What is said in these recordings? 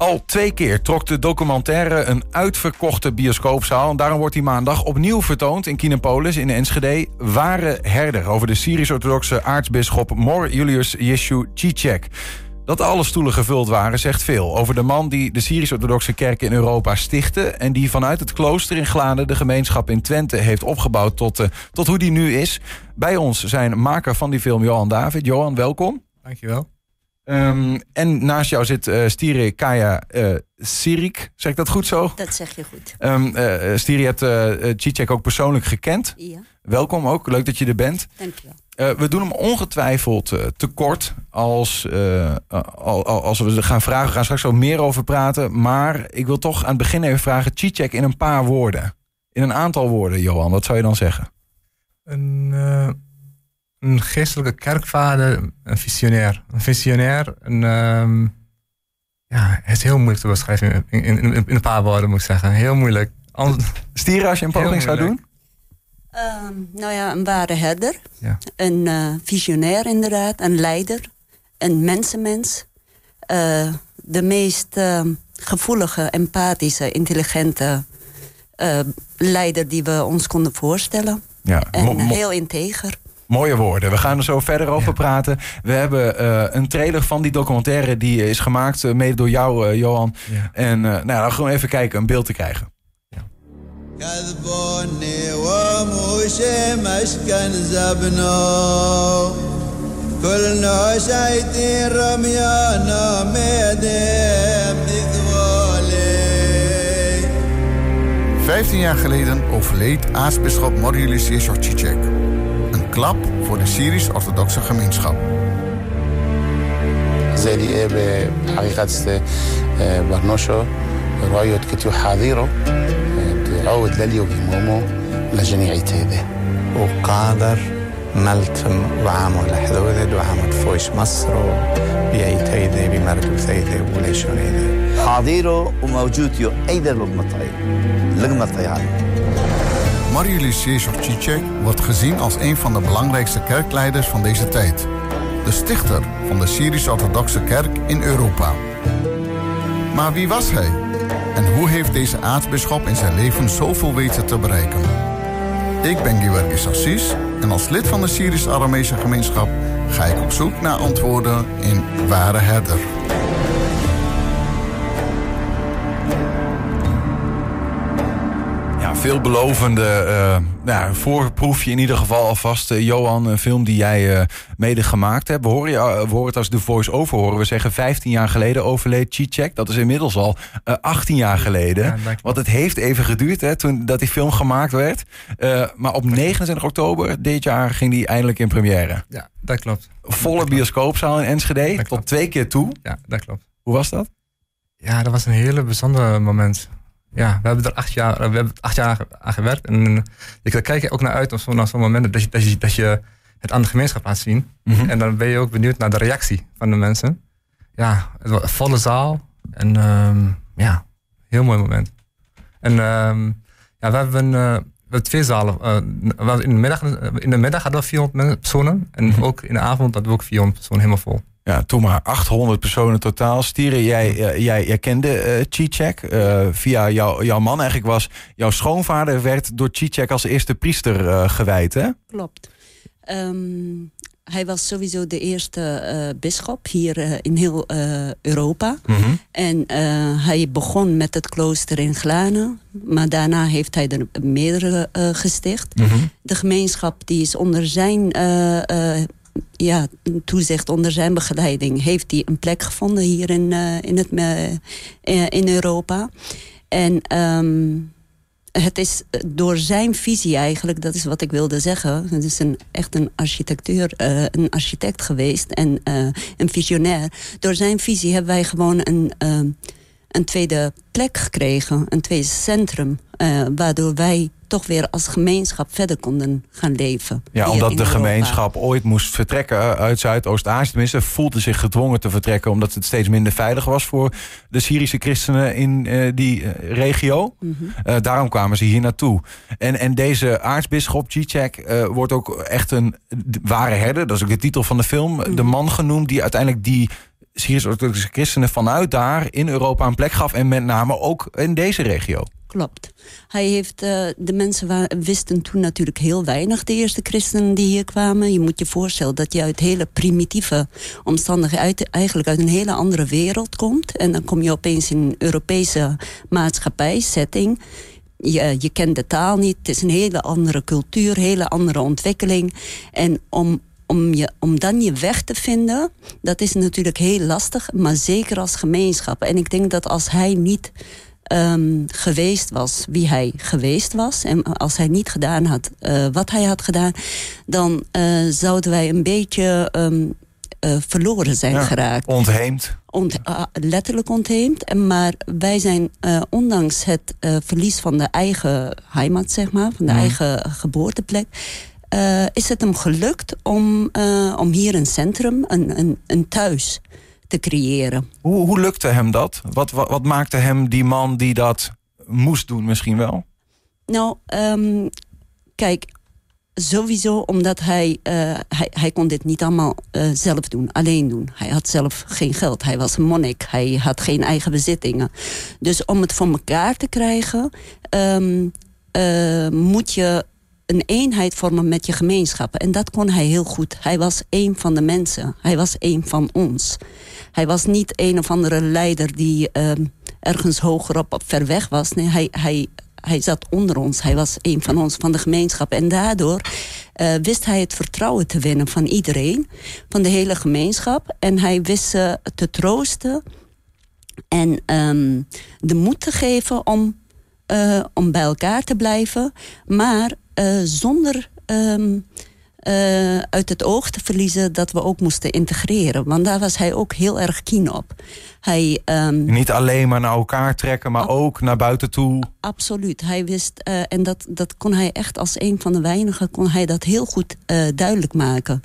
Al twee keer trok de documentaire een uitverkochte bioscoopzaal. En daarom wordt die maandag opnieuw vertoond in Kinopolis in Enschede. Ware herder over de Syrisch-orthodoxe aartsbisschop Mor Julius Yeshu Cicek. Dat alle stoelen gevuld waren zegt veel over de man die de Syrisch-orthodoxe kerk in Europa stichtte... en die vanuit het klooster in Gladen de gemeenschap in Twente heeft opgebouwd tot, uh, tot hoe die nu is. Bij ons zijn maker van die film Johan David. Johan, welkom. Dankjewel. Um, en naast jou zit uh, Stire Kaya uh, Sirik. Zeg ik dat goed zo? Dat zeg je goed. Um, uh, Stire, je hebt uh, Cicek ook persoonlijk gekend. Ja. Welkom ook, leuk dat je er bent. Dankjewel. Uh, we doen hem ongetwijfeld uh, tekort als, uh, als we gaan vragen. We gaan straks ook meer over praten. Maar ik wil toch aan het begin even vragen... Cicek in een paar woorden. In een aantal woorden, Johan. Wat zou je dan zeggen? Een, een geestelijke kerkvader, een visionair. Een visionair, een... Um, ja, het is heel moeilijk te beschrijven in, in, in, in, een paar woorden, moet ik zeggen. Heel moeilijk. Stieren als je een poging zou doen? Um, nou ja, een ware herder. Ja. Een uh, visionair inderdaad. Een leider. Een mensenmens. Uh, de meest uh, gevoelige, empathische, intelligente leider die we ons konden voorstellen. Ja, en heel integer. Mooie woorden. We gaan er zo verder over ja. praten. We hebben uh, een trailer van die documentaire die is gemaakt, uh, mede door jou, uh, Johan. Ja. En nou, dan gewoon even kijken, een beeld te krijgen. كذبوني وموش مسكن زبنو كلنا شايتين رميانا ميدم Vijftien jaar geleden overleed aartsbisschop Morjulis Yeshorchicek. Een klap voor de Syrisch-orthodoxe gemeenschap. زي إيه بحقيقة آه، برنوشو رايو كتيو حاضيرو آه، عود لليو بمومو لجميع تيبه. وقادر ملتم وعامو لحذوذة وعامو فويش مصر بيأي تيدي بمردو تيدي وليشون ايدي حاضيرو وموجود يو ايدر لقمة طيب لقمة طيب Mariulis Jezus wordt gezien als een van de belangrijkste kerkleiders van deze tijd. De stichter van de Syrisch-orthodoxe kerk in Europa. Maar wie was hij? En hoe heeft deze aartsbisschop in zijn leven zoveel weten te bereiken? Ik ben Giwergis Assis en als lid van de Syrisch-Aramese gemeenschap ga ik op zoek naar antwoorden in Ware Herder. Veelbelovende uh, nou, voorproefje in ieder geval alvast. Uh, Johan, een film die jij uh, mede gemaakt hebt. We horen, je, we horen het als de voice-over horen. We zeggen 15 jaar geleden overleed Cicek. Dat is inmiddels al 18 jaar geleden. Ja, Want het heeft even geduurd hè, toen dat die film gemaakt werd. maar op 29 oktober dit jaar ging die eindelijk in première. Ja, dat klopt. Volle dat bioscoopzaal in Enschede. Dat tot twee keer toe. Ja, dat klopt. Hoe was dat? Ja, dat was een hele bijzonder moment ja, we hebben er acht jaar, we hebben acht jaar aan gewerkt. En ik kijk er ook naar uit op zo'n zo moment dat je, dat, je, dat je het aan de gemeenschap laat zien. Mm -hmm. En dan ben je ook benieuwd naar de reactie van de mensen. Ja, het was een volle zaal. En um, ja, heel mooi moment. En um, ja, we hebben, uh, we hebben twee zalen. Uh, in, de middag, in de middag hadden we 400 personen. En Mhm. mm -hmm. ook in de avond hadden we ook 400 personen helemaal vol. Ja, toen maar 800 personen totaal. Stieren, jij, uh, jij, jij kende uh, Cicek uh, via jou, jouw man. Eigenlijk was jouw schoonvader werd door Cicek als eerste priester uh, gewijd, hè? Klopt. Um, hij was sowieso de eerste uh, bisschop hier in heel Europa. Mm -hmm. En hij begon met het klooster in Glanen. Maar daarna heeft hij er meerdere gesticht. Mm -hmm. De gemeenschap die is onder zijn ja, toezicht onder zijn begeleiding heeft hij een plek gevonden hier in, uh, in, het, uh, in Europa. En um, het is door zijn visie eigenlijk, dat is wat ik wilde zeggen. Het is een, echt een architectuur, uh, een architect geweest en een visionair. Door zijn visie hebben wij gewoon een, een tweede plek gekregen, een tweede centrum. waardoor wij toch weer als gemeenschap verder konden gaan leven. Ja, omdat de gemeenschap ooit moest vertrekken uit Zuidoost-Azië. Tenminste, voelde zich gedwongen te vertrekken... omdat het steeds minder veilig was voor de Syrische christenen in uh, die uh, regio. Mm -hmm. uh, daarom kwamen ze hier naartoe. En, en deze aartsbisschop Cicek wordt ook echt een ware herder. Dat is ook de titel van de film. Mhm. Mm -hmm. De man genoemd die uiteindelijk die Syrisch-orthodoxe christenen vanuit daar in Europa een plek gaf. En met name ook in deze regio. Klopt. Hij heeft, uh, de mensen wa- wisten toen natuurlijk heel weinig, de eerste christenen die hier kwamen. Je moet je voorstellen dat je uit hele primitieve omstandigheden, uit, eigenlijk uit een hele andere wereld komt. En dan kom je opeens in een Europese maatschappij, setting. Je, je kent de taal niet, het is een hele andere cultuur, hele andere ontwikkeling. En om, om, je, om dan je weg te vinden, dat is natuurlijk heel lastig, maar zeker als gemeenschap. En ik denk dat als hij niet um, geweest was wie hij geweest was... en als hij niet gedaan had uh, wat hij had gedaan... dan uh, zouden wij een beetje um, uh, verloren zijn Ja, geraakt. Ontheemd. Ont, uh, letterlijk ontheemd. En Maar wij zijn, uh, ondanks het verlies van de eigen heimat, zeg maar, van de Mhm. eigen geboorteplek, uh, is het hem gelukt om, uh, om hier een centrum, een, een, een thuis te creëren. Hoe, hoe lukte hem dat? Wat, wat, wat maakte hem die man die dat moest doen misschien wel? Nou, um, kijk, sowieso omdat hij, uh, hij, hij kon dit niet allemaal uh, zelf doen, alleen doen. Hij had zelf geen geld, hij was een monnik, hij had geen eigen bezittingen. Dus om het voor elkaar te krijgen, um, uh, moet je een eenheid vormen met je gemeenschappen. En dat kon hij heel goed. Hij was een van de mensen. Hij was een van ons. Hij was niet een of andere leider die uh, ergens hogerop op ver weg was. Nee, hij, hij, hij zat onder ons. Hij was een van ons, van de gemeenschap. En daardoor uh, wist hij het vertrouwen te winnen van iedereen. Van de hele gemeenschap. En hij wist ze te troosten. En um, de moed te geven om, uh, om bij elkaar te blijven. Maar uh, zonder um, uh, uit het oog te verliezen dat we ook moesten integreren. Want daar was hij ook heel erg keen op. Hij, um, Niet alleen maar naar elkaar trekken, maar ook naar buiten toe. Absoluut. Hij wist, uh, en dat, dat kon hij echt als een van de weinigen... kon hij dat heel goed uh, duidelijk maken.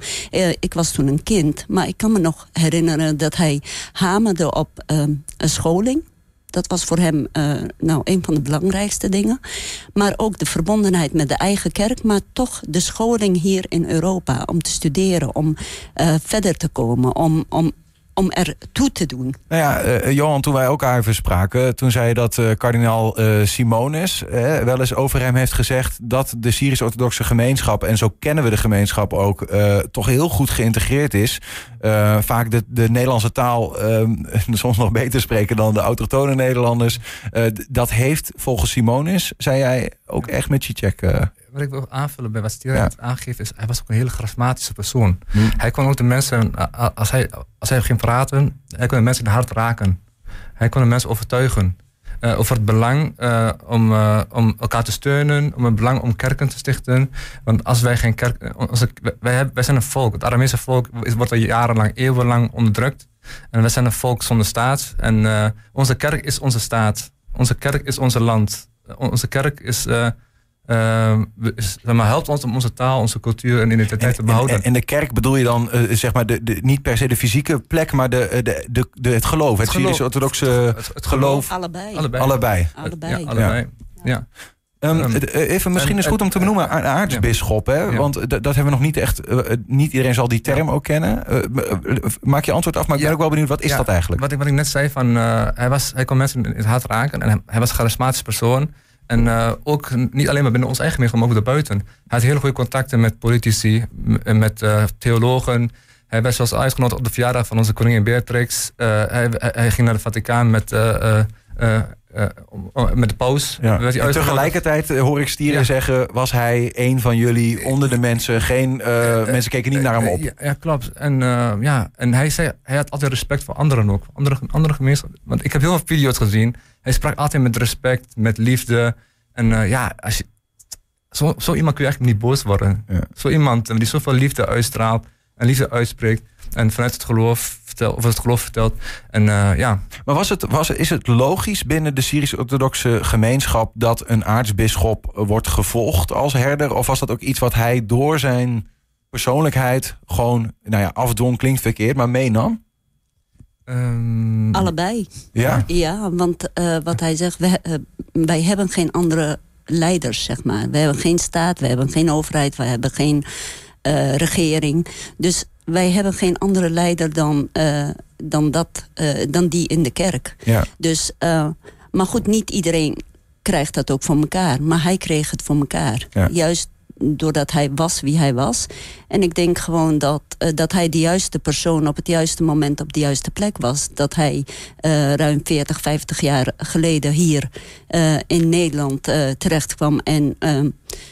Ik was toen een kind, maar ik kan me nog herinneren... dat hij hamerde op een scholing dat was voor hem uh, nou, een van de belangrijkste dingen. Maar ook de verbondenheid met de eigen kerk... maar toch de scholing hier in Europa om te studeren... om uh, verder te komen, om, om, om er toe te doen. Nou ja, uh, Johan, toen wij elkaar even spraken... toen zei je dat uh, kardinaal uh, Simonis wel eens over hem heeft gezegd... dat de Syrisch-orthodoxe gemeenschap, en zo kennen we de gemeenschap ook... toch heel goed geïntegreerd is. vaak de, de Nederlandse taal soms nog beter spreken dan de autochtone Nederlanders. dat heeft volgens Simonis, zei jij, ook echt met Cicek... wat ik wil aanvullen bij wat ja. aangeeft, is hij was ook een hele charismatische persoon. Hmm. Hij kon ook de mensen, als hij, als hij ging praten, hij kon de mensen in het hart raken. Hij kon de mensen overtuigen. Uh, over het belang uh, om, uh, om elkaar te steunen, om het belang om kerken te stichten. Want als wij geen kerk. Onze, wij, hebben, wij zijn een volk. Het Aramese volk wordt al jarenlang, eeuwenlang onderdrukt. En wij zijn een volk zonder staat. En onze kerk is onze staat. Onze kerk is onze land. Onze kerk is. Uh, maar helpt ons om onze taal, onze cultuur en identiteit en, te behouden. En, en, de kerk bedoel je dan uh, zeg maar de, de, niet per se de fysieke plek, maar de, de, de, de het geloof, het, het Syrisch-orthodoxe het, het, geloof. Allebei. Allebei. Allebei. allebei. Ja, allebei. Ja. ja. Um, um, even misschien en, is het goed om te benoemen, aartsbisschop. Hè? Ja. Want dat hebben we nog niet echt. Uh, niet iedereen zal die term ook kennen. Uh, maak je antwoord af, maar ik ben ook wel benieuwd, wat is dat eigenlijk? Wat ik, wat ik net zei, van, uh, hij, was, hij kon mensen in het hart raken en hij, hij was een charismatische persoon. En uh, ook niet alleen maar binnen ons eigen gemeenschap, maar ook daarbuiten. Hij had hele goede contacten met politici, met uh, theologen. Hij werd zelfs uitgenodigd op de verjaardag van onze koningin Beatrix. Uh, hij, hij, ging naar de Vaticaan met, met de paus. Ja. En tegelijkertijd hoor ik Stieren ja. zeggen... was hij een van jullie onder de mensen. Geen mensen keken niet naar hem op. Ja, ja klopt. En, ja. en hij, zei, hij had altijd respect voor anderen ook. Andere, andere gemeenschappen. Want ik heb heel veel video's gezien... Hij sprak altijd met respect, met liefde. En uh, ja, als je, zo, zo, iemand kun je eigenlijk niet boos worden. Ja. Zo iemand die zoveel liefde uitstraalt en liefde uitspreekt. En vanuit het geloof vertelt, of het geloof vertelt. En uh, ja. Maar was het, was, is het logisch binnen de Syrisch-orthodoxe gemeenschap dat een aartsbisschop wordt gevolgd als herder? Of was dat ook iets wat hij door zijn persoonlijkheid gewoon, nou ja, afdwong klinkt verkeerd, maar meenam? Um, Allebei. Ja? Ja, want uh, wat hij zegt, wij, uh, wij hebben geen andere leiders, zeg maar. We hebben geen staat, we hebben geen overheid, we hebben geen uh, regering. Dus wij hebben geen andere leider dan, eh, dan, dat, eh, dan die in de kerk. Ja. Dus, eh, maar goed, niet iedereen krijgt dat ook voor elkaar. Maar hij kreeg het voor elkaar. Ja. Juist doordat hij was wie hij was. En ik denk gewoon dat, eh, dat hij de juiste persoon op het juiste moment op de juiste plek was. Dat hij eh, ruim 40, 50 jaar geleden hier eh, in Nederland terecht kwam. En ehm,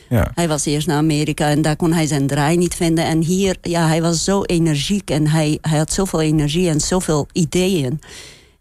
Ja. hij was eerst naar Amerika en daar kon hij zijn draai niet vinden. En hier, ja, hij was zo energiek en hij, hij had zoveel energie en zoveel ideeën.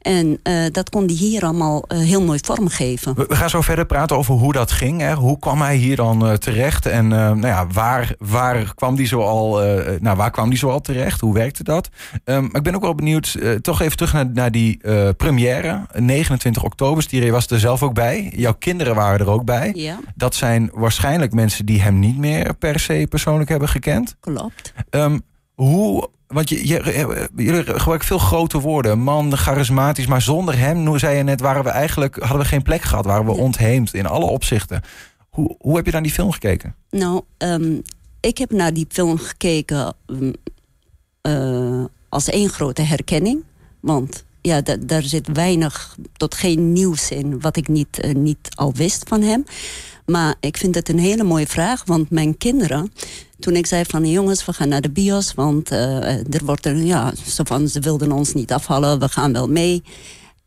En eh, dat kon hij hier allemaal eh, heel mooi vormgeven. We, we gaan zo verder praten over hoe dat ging. Hè. Hoe kwam hij hier dan eh, terecht? En nou ja, waar, waar, kwam die zo al, eh, nou, waar kwam die zo al terecht? Hoe werkte dat? Maar ik ben ook wel benieuwd, toch even terug naar, naar die première. 29 oktober, Stieré was er zelf ook bij. Jouw kinderen waren er ook bij. Ja, Dat zijn waarschijnlijk mensen die hem niet meer per se persoonlijk hebben gekend. klopt. Ehm, hoe, want je, je, eh, jullie gebruiken veel grote woorden. Man, charismatisch. Maar zonder hem, zei je net, waren we eigenlijk, hadden we geen plek gehad. Waren we ontheemd in alle opzichten. Hoe, hoe heb je naar die film gekeken? Nou, ehm, ik heb naar die film gekeken mm, eh, als één grote herkenning. Want ja, da- daar zit weinig tot geen nieuws in wat ik niet, eh, niet al wist van hem. Maar ik vind het een hele mooie vraag, want mijn kinderen... toen ik zei van jongens, we gaan naar de bios... want eh, er wordt er, ja, zo van, ze wilden ons niet afvallen, we gaan wel mee...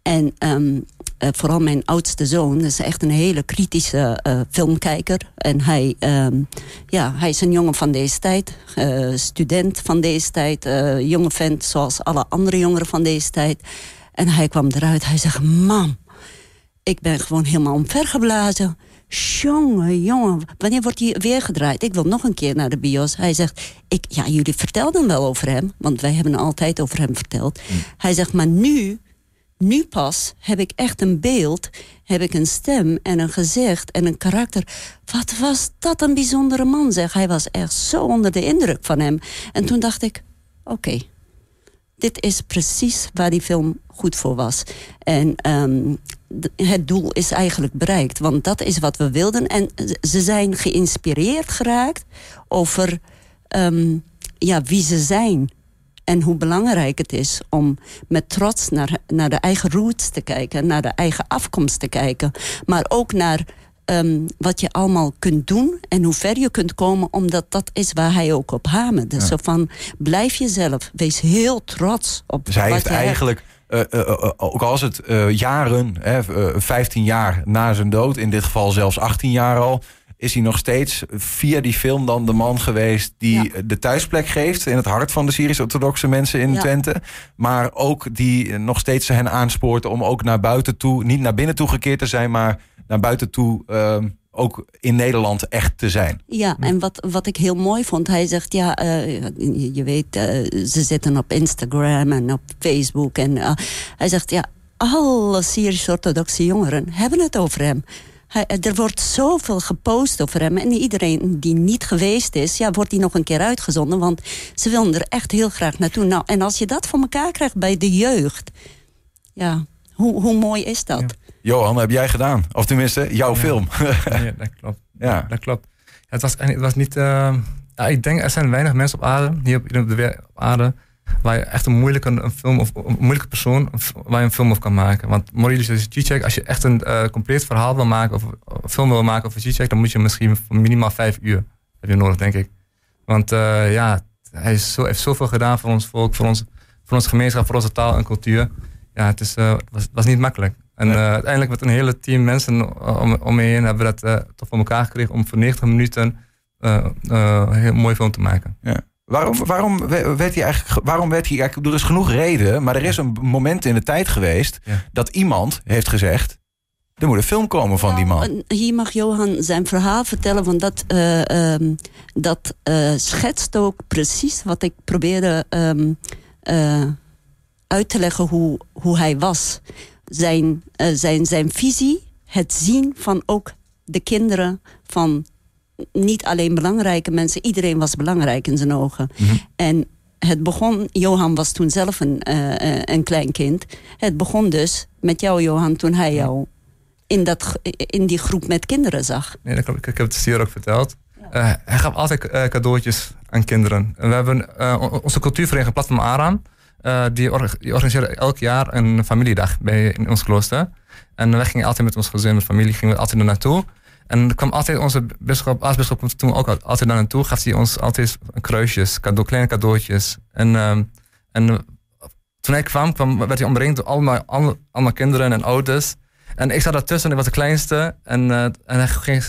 En ehm, eh, vooral mijn oudste zoon is echt een hele kritische eh, filmkijker. En hij, ehm, ja, hij is een jongen van deze tijd, student van deze tijd, jonge vent zoals alle andere jongeren van deze tijd. En hij kwam eruit, hij zegt: Mam, ik ben gewoon helemaal omvergeblazen. Jongen, jongen, wanneer wordt hij weer gedraaid? Ik wil nog een keer naar de bios. Hij zegt, ik, ja, jullie vertelden wel over hem. Want wij hebben altijd over hem verteld. Hij zegt, maar nu, nu pas heb ik echt een beeld. Heb ik een stem en een gezicht en een karakter. Wat was dat een bijzondere man, zeg. Hij was echt zo onder de indruk van hem. En toen dacht ik, oké, dit is precies waar die film goed voor was. En ehm, het doel is eigenlijk bereikt. Want dat is wat we wilden. En ze zijn geïnspireerd geraakt over ehm, ja, wie ze zijn. En hoe belangrijk het is om met trots naar, naar de eigen roots te kijken. Naar de eigen afkomst te kijken. Maar ook naar ehm, wat je allemaal kunt doen. En hoe ver je kunt komen. Omdat dat is waar hij ook op hamerde. Zo van, blijf jezelf. Wees heel trots op Dus hij wat heeft je hebt. eigenlijk, eh, eh, eh, ook al is het jaren, hè, eh, 15 jaar na zijn dood, in dit geval zelfs 18 jaar al, is hij nog steeds via die film dan de man geweest die Ja. de thuisplek geeft in het hart van de Syrisch-orthodoxe mensen in Ja. Twente. Maar ook die nog steeds hen aanspoort om ook naar buiten toe, niet naar binnen toe gekeerd te zijn, maar naar buiten toe ehm, ook in Nederland echt te zijn. Ja, en wat, wat ik heel mooi vond, hij zegt, ja, eh, je, je weet, eh, ze zitten op Instagram en op Facebook. En eh, hij zegt, ja, alle Syrisch-orthodoxe jongeren hebben het over hem. Hij, er wordt zoveel gepost over hem. En iedereen die niet geweest is, ja, wordt die nog een keer uitgezonden. Want ze willen er echt heel graag naartoe. Nou, en als je dat voor elkaar krijgt bij de jeugd, ja, hoe, hoe mooi is dat? Ja. Johan, heb jij gedaan? Of tenminste, jouw Ja. film. Ja, dat klopt. Ja. Dat klopt. Ja, het, was, het was niet... eh, ja, ik denk, er zijn weinig mensen op aarde, hier op, op de op aarde, waar je echt een moeilijke een film of een moeilijke persoon waar je een film over kan maken. Want Maurice Cicek, als je echt een eh, compleet verhaal wil maken of een film wil maken over Cicek, dan moet je misschien minimaal vijf uur heb je nodig, denk ik. Want eh, ja, hij is zo, heeft zoveel gedaan voor ons volk, voor, ons, voor onze gemeenschap, voor onze taal en cultuur. Ja, het, is, eh, was, niet makkelijk. En Nee. uiteindelijk met een hele team mensen om, om me heen hebben we dat toch voor elkaar gekregen om voor 90 minuten een heel mooi film te maken. Waarom, waarom we- werd hij eigenlijk. ge- Waarom werd hij eigenlijk. Er is genoeg reden, maar er is een moment in de tijd geweest. Ja. dat iemand heeft gezegd. Er moet een film komen van die man. Hier mag Johan zijn verhaal vertellen, want dat, eh, ehm, dat eh, schetst ook precies wat ik probeerde ehm, eh, uit te leggen hoe, hoe hij was. Zijn, zijn, zijn visie, het zien van ook de kinderen van niet alleen belangrijke mensen, iedereen was belangrijk in zijn ogen. Mhm. En het begon, Johan was toen zelf een, eh, eh, een klein kind. Het begon dus met jou, Johan, toen hij jou in, dat, in die groep met kinderen zag. Nee, dat klopt. Ik, ik heb het Stier ook verteld. Eh, hij gaf altijd cadeautjes aan kinderen. En we hebben on- onze cultuurvereniging Platform Aram. die, or- die organiseerde elk jaar een familiedag bij, in ons klooster. En wij gingen altijd met ons gezin, met familie, gingen we altijd er naartoe. En er kwam altijd onze bisschop, aartsbisschop kwam toen ook al- altijd daar naartoe. Gaf hij ons altijd kruisjes, cadeau, kleine cadeautjes. En, ehm, en eh, toen hij kwam, kwam, werd hij omringd door allemaal, allemaal, kinderen en ouders. En ik zat daartussen en ik was de kleinste. En, eh, en hij ging,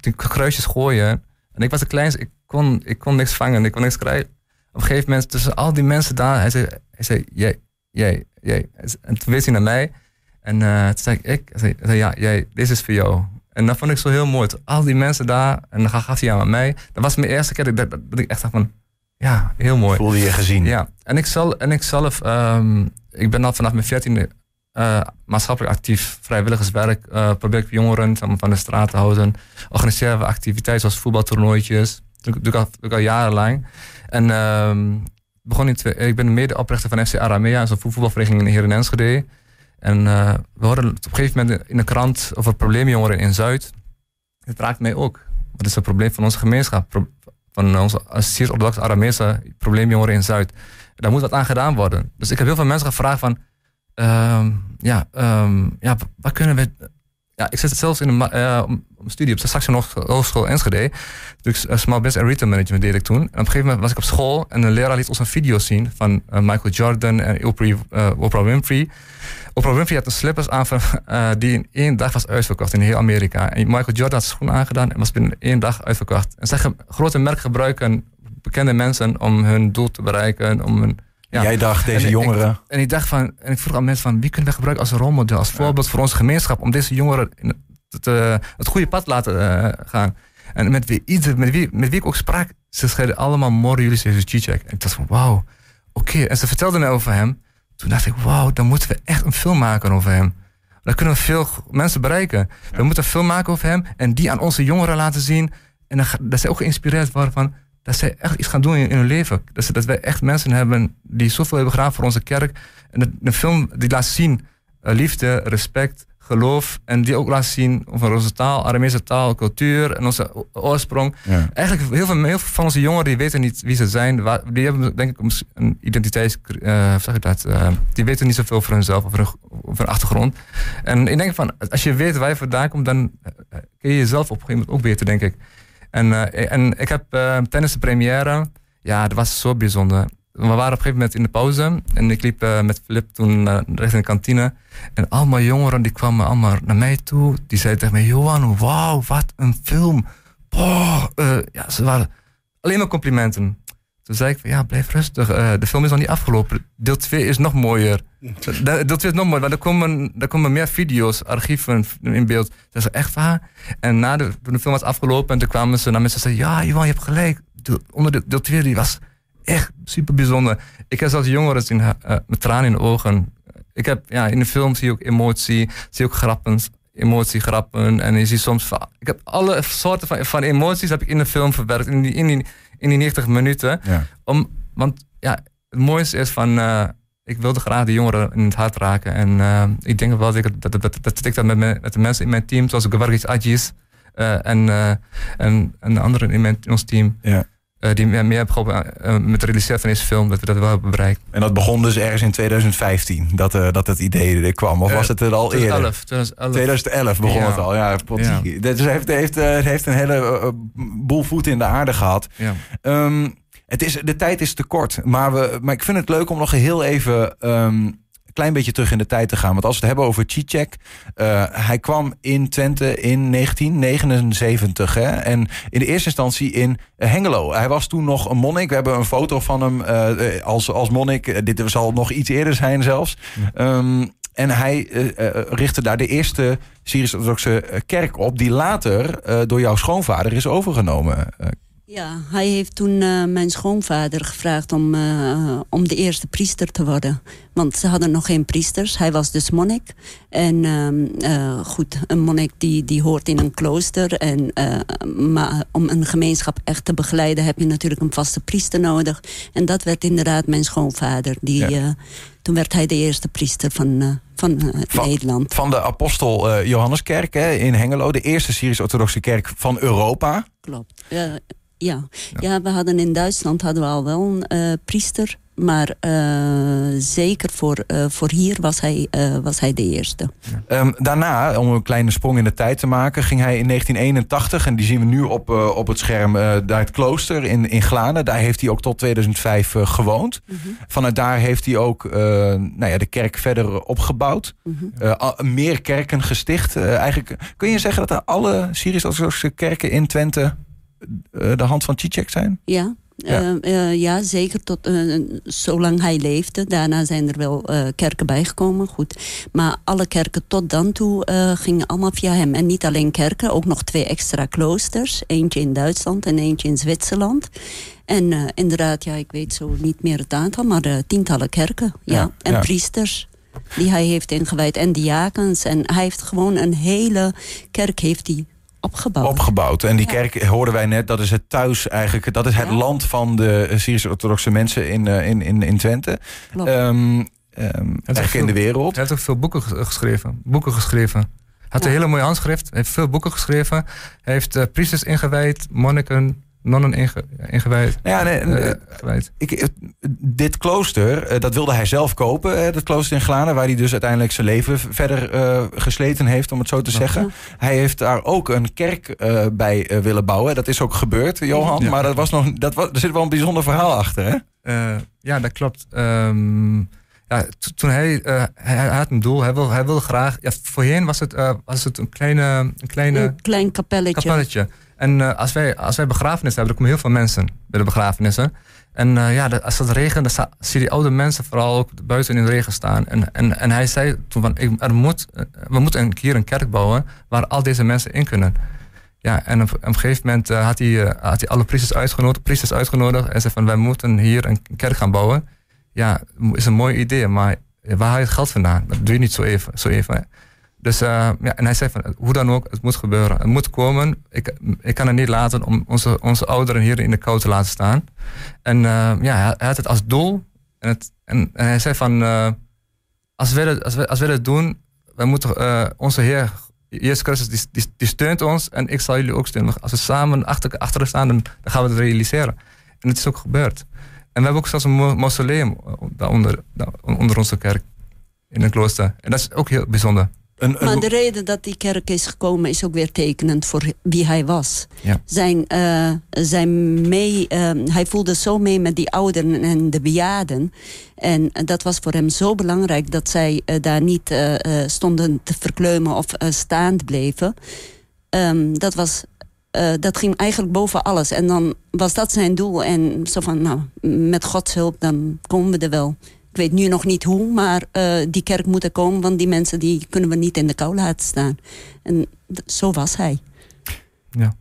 ging kruisjes gooien. En ik was de kleinste. Ik kon, ik kon niks vangen. Ik kon niks krijgen. Op een gegeven moment, tussen al die mensen daar, hij zei, hij zei jij, jij, jij. En toen wees hij naar mij. En eh, toen zei ik, ik. Zei, ja, jij, dit is voor jou. En dat vond ik zo heel mooi. Toen Al die mensen daar, en dan gaf hij aan mij. Dat was mijn eerste keer dat, ik- dat, dat ik echt dacht van, ja, heel mooi. Voelde je gezien? Ja, en ik, zal, en ik zelf, ehm, ik ben al vanaf mijn veertiende eh maatschappelijk actief, vrijwilligerswerk. eh probeer ik jongeren van de straat te houden. Organiseren we activiteiten zoals voetbaltoernooitjes. Dat doe, ik al, doe ik al jarenlang. En ehm, begon in ik ben medeoprichter van FC Aramea, zo'n voetbalvereniging in Enschede. En eh, we hoorden op een gegeven moment in de krant over probleemjongeren in Zuid. Het raakt mij ook. Wat is het probleem van onze gemeenschap? Van onze Syrisch-Orthodoxe Aramese probleemjongeren in Zuid. Daar moet wat aan gedaan worden. Dus ik heb heel veel mensen gevraagd van... ehm, ja, ehm, ja, wat kunnen we... Ja, ik zit zelfs in een eh, studie op de Saxion Hoog- Hogeschool Enschede. Dus uh, Small Business en Retail Management deed ik toen. En op een gegeven moment was ik op school en een leraar liet ons een video zien van Michael Jordan en Oprah, Oprah Winfrey. Oprah Winfrey had een slippers aan van, eh, die in één dag was uitverkocht in heel Amerika. En Michael Jordan had schoenen aangedaan en was binnen één dag uitverkocht. En zij ge- grote merken gebruiken bekende mensen om hun doel te bereiken, om hun ja. Jij dacht, deze En jongeren... Ik, en ik dacht van, en ik vroeg aan mensen van wie kunnen we gebruiken als rolmodel, als voorbeeld voor onze gemeenschap om deze jongeren het, eh, het goede pad te laten eh, gaan. En met wie, ieder, met, wie, met wie ik ook sprak, ze scheiden allemaal morgen jullie Jezus G-check. En ik dacht van wauw, oké. En ze vertelden over hem. Toen dacht ik, wauw, dan moeten we echt een film maken over hem. Dan kunnen we veel mensen bereiken. We moeten een film maken over hem en die aan onze jongeren laten zien. En dan, dat zij ook geïnspireerd worden van dat zij echt iets gaan doen in, in hun leven. Dat, ze, dat wij echt mensen hebben die zoveel hebben gedaan voor onze kerk. En de film die laat zien eh, liefde, respect, geloof. En die ook laat zien over onze taal, Aramese taal, cultuur en onze oorsprong. Ja. Eigenlijk heel veel, heel veel van onze jongeren die weten niet wie ze zijn. Waar- Die hebben denk ik een- een identiteits... eh, zeg ik dat? Eh, die weten niet zoveel voor hunzelf of hun, of hun achtergrond. En ik denk van, als je weet waar je vandaan komt, dan eh, kun je jezelf op een gegeven moment ook beter, denk ik. En, en ik heb tijdens de première, ja, dat was zo bijzonder. We waren op een gegeven moment in de pauze en ik liep eh, met Flip toen uh, richting de kantine. En allemaal jongeren die kwamen allemaal naar mij toe. Die zeiden tegen mij, Johan, wauw, wat een film. Boah, eh, ja, ze waren alleen maar complimenten. Toen zei ik van, ja, blijf rustig. eh, de film is nog niet afgelopen. Deel 2 is nog mooier. De- Deel 2 is nog mooier, want er komen, er komen meer video's, archieven in beeld. Dat is echt waar. En na de, toen de film was afgelopen, toen kwamen ze naar mensen en zeiden, ja, Johan, je hebt gelijk. Deel, onder de, deel 2 die was echt super bijzonder. Ik heb zelfs jongeren zien eh, met tranen in de ogen. Ik heb, ja, in de film zie je ook emotie, zie je ook grappen, emotie, grappen. En je ziet soms, ik heb alle soorten van, van emoties heb ik in de film verwerkt, in die, in die, in die 90 minuten. Ja. Om, want ja, het mooiste is van, eh, ik wilde graag de jongeren in het hart raken. En eh, ik denk wel dat ik dat, dat, ik dat met, met de mensen in mijn team, zoals Gavargis Adjis eh, en, eh, en, en de anderen in, mijn, in ons team, Ja. Eh, die meer, meer hebben geholpen eh, met realiseren van deze film, dat we dat wel hebben bereikt. En dat begon dus ergens in 2015, dat, eh, dat het idee er kwam. Of Eh, was het er al eerder? 2011, 2011. 2011 begon Ja. het al, ja. potsie. Dus heeft, heeft, heeft een hele boel voeten in de aarde gehad. Ja. Ehm, het is, de tijd is te kort, maar, we, maar ik vind het leuk om nog heel even ehm, een klein beetje terug in de tijd te gaan. Want als we het hebben over Cicek, eh, hij kwam in Twente in 1979. Hè? En in de eerste instantie in eh, Hengelo. Hij was toen nog een monnik. We hebben een foto van hem eh, als, als monnik. Dit zal nog iets eerder zijn zelfs. Ehm, en hij richtte daar de eerste Syrisch-orthodoxe kerk op... die later door jouw schoonvader is overgenomen. Ja, hij heeft toen eh, mijn schoonvader gevraagd om, eh, om de eerste priester te worden. Want ze hadden nog geen priesters. Hij was dus monnik. En ehm, eh, goed, een monnik die, die hoort in een klooster. En, maar om een gemeenschap echt te begeleiden... heb je natuurlijk een vaste priester nodig. En dat werd inderdaad mijn schoonvader. Die, Ja. toen werd hij de eerste priester van, van Van- Nederland. Van de apostel Johanneskerk hè, in Hengelo. De eerste Syrisch-orthodoxe kerk van Europa. Klopt. Ja. ja, we hadden in Duitsland hadden we al wel een eh, priester. Maar eh, zeker voor, eh, voor hier was hij, was hij de eerste. Ehm, daarna, om een kleine sprong in de tijd te maken, ging hij in 1981, en die zien we nu op, op het scherm, naar het klooster in, in Glanen. Daar heeft hij ook tot 2005 eh, gewoond. Vanuit daar heeft hij ook nou ja, de kerk verder opgebouwd. Al- meer kerken gesticht. Eigenlijk, kun je zeggen dat er alle Syrisch-orthodoxe kerken in Twente de hand van Cicek zijn? Ja, Ja. ja. ja zeker tot eh, zolang hij leefde. Daarna zijn er wel eh, kerken bijgekomen, goed. Maar alle kerken tot dan toe eh, gingen allemaal via hem. En niet alleen kerken, ook nog twee extra kloosters. Eentje in Duitsland en eentje in Zwitserland. En eh, inderdaad, ja, ik weet zo niet meer het aantal, maar eh, tientallen kerken. Ja. Ja, en ja. priesters die hij heeft ingewijd. En diakens. En hij heeft gewoon een hele kerk heeft hij opgebouwd. opgebouwd. En die kerk hoorden wij net, dat is het thuis eigenlijk. Dat is het Ja. land van de Syrisch-orthodoxe mensen in, eh, in, in, in Twente. Klopt. Ehm ehm, eigenlijk in de wereld. Hij heeft ook veel boeken ges- geschreven. Boeken geschreven. Hij had een Ja. hele mooie handschrift. Hij heeft veel boeken geschreven. Hij heeft eh, priesters ingewijd, monniken, nonnen inge, ingewijd. Ja, nee, eh, eh, gewijd. ik, eh, dit klooster, dat wilde hij zelf kopen. dat klooster in Glanen, waar hij dus uiteindelijk zijn leven verder eh, gesleten heeft, om het zo te zeggen. Hij heeft daar ook een kerk eh, bij willen bouwen. Dat is ook gebeurd, Johan. Ja. Maar dat was nog, dat was, er zit wel een bijzonder verhaal achter, hè? Eh, ja, dat klopt. Ehm, ja, to- toen hij, eh, hij, had een doel, hij wil, hij wil graag. Ja, voorheen was het, was het een kleine, een kleine een klein kapelletje. kapelletje. En eh, als, wij, als wij begrafenissen hebben, dan komen heel veel mensen bij de begrafenissen. En eh, ja, als het regent, dan zie je oude mensen vooral ook buiten in de regen staan. En, en, en hij zei toen van, ik, er moet, eh, we moeten keer een kerk bouwen waar al deze mensen in kunnen. Ja, en op, een gegeven moment had, hij, had hij alle priesters uitgenodigd, priesters uitgenodigd. En zei van, wij moeten hier een kerk gaan bouwen. Ja, is een mooi idee, maar waar haal je het geld vandaan? Dat doe je niet zo even. Zo even. Dus uh, ja, en hij zei van, hoe dan ook, het moet gebeuren. Het moet komen. Ik, ik kan het niet laten om onze, onze ouderen hier in de kou te laten staan. En uh, ja, hij had het als doel. En, het, en, hij zei van, uh, als, wij dat, als, als wij dat doen, wij moeten onze Heer, Jezus Christus, die, die, steunt ons. En ik zal jullie ook steunen. Als we samen achter, achter staan, dan, gaan we het realiseren. En het is ook gebeurd. En we hebben ook zelfs een mausoleum onder, onder onze kerk. In een klooster. En dat is ook heel bijzonder. Een, een... Maar de reden dat die kerk is gekomen is ook weer tekenend voor wie hij was. Ja. Zijn, uh, zijn mee, uh, hij voelde zo mee met die ouderen en de bejaarden. En dat was voor hem zo belangrijk dat zij uh, daar niet stonden te verkleumen of staand bleven. Um, dat, was, dat ging eigenlijk boven alles. En dan was dat zijn doel. En zo van, nou, met Gods hulp, dan komen we er wel. Ik weet nu nog niet hoe, maar uh, die kerk moet er komen... want die mensen die kunnen we niet in de kou laten staan. En zo was hij. Ja.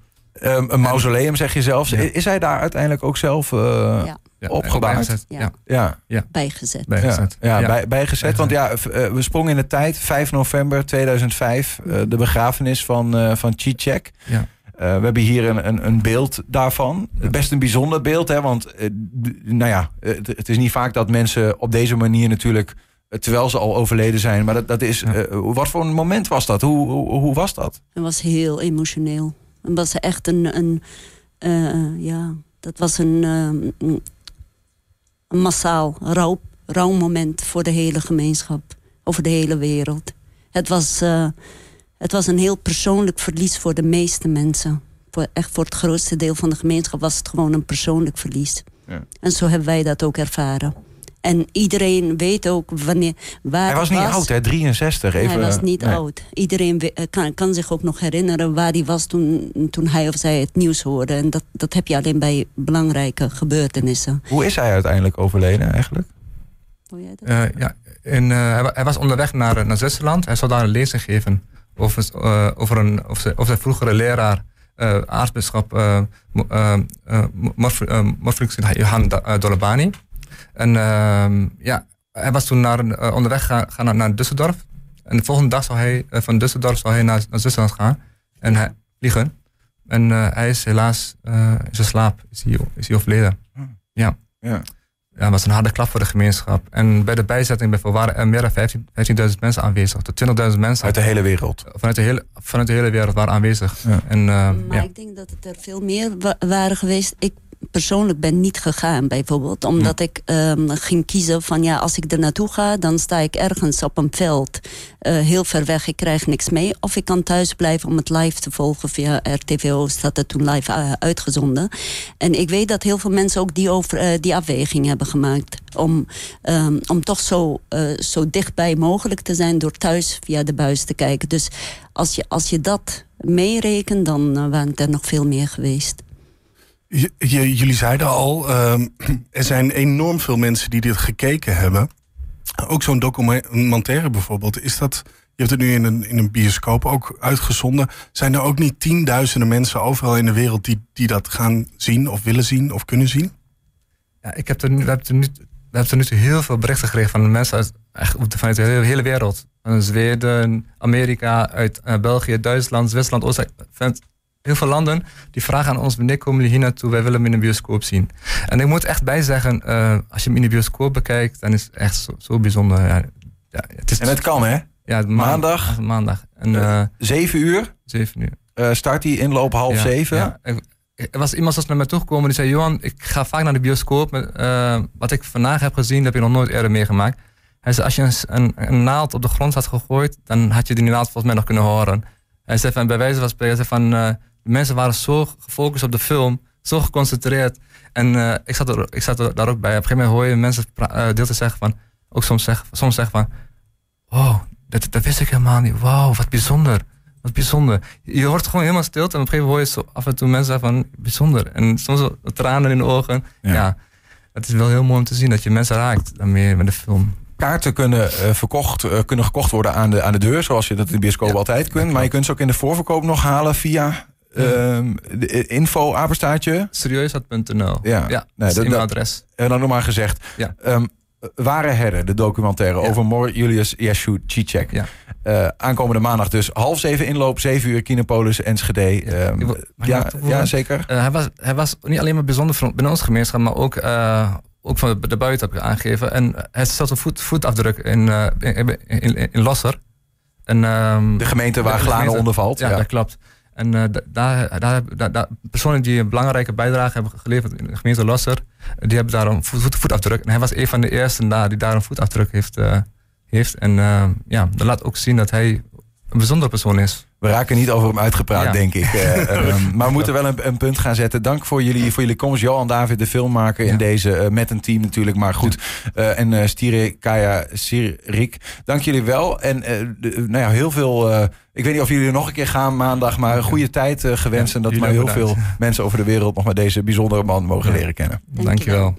Um, een mausoleum, zeg je zelfs. Ja. Is hij daar uiteindelijk ook zelf uh, ja. opgebouwd? Bijgezet. Ja. Ja. Ja. Bijgezet. Bijgezet. Ja, bij, bijgezet. Want ja, uh, we sprongen in de tijd. 5 november 2005. Uh, de begrafenis van, uh, van Cicek. Ja. Uh, we hebben hier een, een, een beeld daarvan. Best een bijzonder beeld, hè? Want uh, nou ja, het, het, is niet vaak dat mensen op deze manier natuurlijk, terwijl ze al overleden zijn, maar dat, dat is. Ja. wat voor een moment was dat? Hoe, hoe, hoe, was dat? Het was heel emotioneel. Het was echt een, een ja, dat was een, een massaal rouw, rouwmoment voor de hele gemeenschap, over de hele wereld. Het was. Het was een heel persoonlijk verlies voor de meeste mensen. Voor, echt voor het grootste deel van de gemeenschap was het gewoon een persoonlijk verlies. Ja. En zo hebben wij dat ook ervaren. En iedereen weet ook wanneer, waar Hij was niet was. oud, hè? 63. Even, hij was niet nee. oud. Iedereen kan, kan, zich ook nog herinneren waar hij was toen, toen hij of zij het nieuws hoorde. En dat, dat heb je alleen bij belangrijke gebeurtenissen. Hoe is hij uiteindelijk overleden eigenlijk? Hoe jij dat? Uh, ja, in, uh, hij was onderweg naar, naar Zwitserland. Hij zou daar een lezing geven over, uh, over, een, over, zijn, over zijn vroegere leraar, uh, aartsbisschop uh, Johan Dolabani. En uh, ja, hij was toen naar, onderweg gaan, gaan naar, naar Düsseldorf. En de volgende dag zou hij van Düsseldorf zou hij naar, naar Zwitserland gaan en hij, vliegen. En hij is helaas in zijn slaap is hij, is hij overleden. Hmm. Ja. ja. Ja, was een harde klap voor de gemeenschap. En bij de bijzetting bijvoorbeeld waren er meer dan 15 15.000 mensen aanwezig. Tot 20.000 mensen. Uit de hele wereld. Vanuit de hele, vanuit de hele wereld waren aanwezig. Ja. En, eh, Maar ja. ik denk dat het er veel meer wa- waren geweest. Ik persoonlijk ben niet gegaan bijvoorbeeld. Omdat ik ehm, ging kiezen van ja, als ik er naartoe ga... dan sta ik ergens op een veld eh, heel ver weg. Ik krijg niks mee. Of ik kan thuis blijven om het live te volgen via RTVO. Staat het toen live eh, uitgezonden. En ik weet dat heel veel mensen ook die, over, eh, die afweging hebben gemaakt. Om, ehm, om toch zo, zo dichtbij mogelijk te zijn... door thuis via de buis te kijken. Dus als je, als je dat meerekent, dan waren het er nog veel meer geweest. Jullie zeiden al, ehm, er zijn enorm veel mensen die dit gekeken hebben. Ook zo'n documentaire bijvoorbeeld. Is dat, je hebt het nu in een, in een bioscoop ook uitgezonden. Zijn er ook niet tienduizenden mensen overal in de wereld die, die dat gaan zien of willen zien of kunnen zien? Ja, ik heb er we hebben er nu, we hebben er nu heel veel berichten gekregen van mensen uit, vanuit de hele, hele wereld. Van Zweden, Amerika, uit eh, België, Duitsland, Zwitserland, Oostenrijk. Heel veel landen die vragen aan ons: wanneer komen jullie hier naartoe? Wij willen hem in de bioscoop zien. En ik moet echt bij zeggen: eh, als je hem in de bioscoop bekijkt, dan is het echt zo, zo bijzonder. Ja, ja, het is, En het kan, hè? ja, maandag? Maandag. En, eh, Zeven uur. zeven uur. eh, start die inloop half Ja, zeven. ja. Er was iemand zoals naar mij toegekomen die zei: Johan, ik ga vaak naar de bioscoop. Met, eh, wat ik vandaag heb gezien, heb je nog nooit eerder meegemaakt. Hij zei: Als je een, een, naald op de grond had gegooid, dan had je die naald volgens mij nog kunnen horen. Hij zei: van, Bij wijze van spreken, van, eh, mensen waren zo gefocust op de film, zo geconcentreerd. En eh, ik, zat er, ik zat er daar ook bij. Op een gegeven moment hoor je mensen eh, deel te zeggen van, ook soms zeggen, soms zeggen van: Wow, dat, dat wist ik helemaal niet. Wauw, wat bijzonder. Wat bijzonder. Je hoort gewoon helemaal stilte en op een gegeven moment hoor je zo af en toe mensen zeggen van bijzonder. En soms tranen in de ogen. Ja. Ja. het is wel heel mooi om te zien dat je mensen raakt daarmee met de film. Kaarten kunnen, eh, verkocht, kunnen gekocht worden aan de, aan de deur, zoals je dat in de bioscoop Ja, altijd kunt. Maar je kunt ze ook in de voorverkoop nog halen via ehm, de info apenstaartje. Serieusheid.nl. Ja. ja Nee, dat is dat- e-mailadres. En dan nog maar gezegd. Ja. Ehm, Ware Herden, de documentaire Ja. over Mor Julius Yeshu Cicek. Ja. Eh, aankomende maandag dus half zeven inloop, zeven uur Kinopolis, Enschede. Ehm, wil- ja, nog toevoegen? ja, zeker. Eh, hij, was, hij was niet alleen maar bijzonder voor- binnen onze gemeenschap, maar ook, ook van de buiten heb ik aangegeven. En hij stelt een voet, voetafdruk in, in, in, in Losser. En, ehm, De gemeente waar de Glane gemeente- onder valt. Ja, Ja. dat klopt. En eh, da- daar, daar, daar, personen die een belangrijke bijdrage hebben geleverd in de gemeente Losser, die hebben daar een voet, voet- voetafdruk. En hij was een van de eersten die daar een voetafdruk heeft. eh, heeft. En eh, ja, dat laat ook zien dat hij een bijzondere persoon is. We raken niet over hem uitgepraat, Ja. denk ik. Eh, ehm, maar we moeten wel een, een punt gaan zetten. Dank voor jullie, voor jullie komst. Johan David, de filmmaker in Ja. deze, eh, met een team natuurlijk. Maar goed. Eh, en eh Stire Kaya Sirik, dank jullie wel. En de- nou ja, heel veel... ik weet niet of jullie er nog een keer gaan maandag. Maar een goede tijd gewenst. En dat maar heel veel mensen over de wereld... nog maar deze bijzondere man mogen leren kennen. Dankjewel.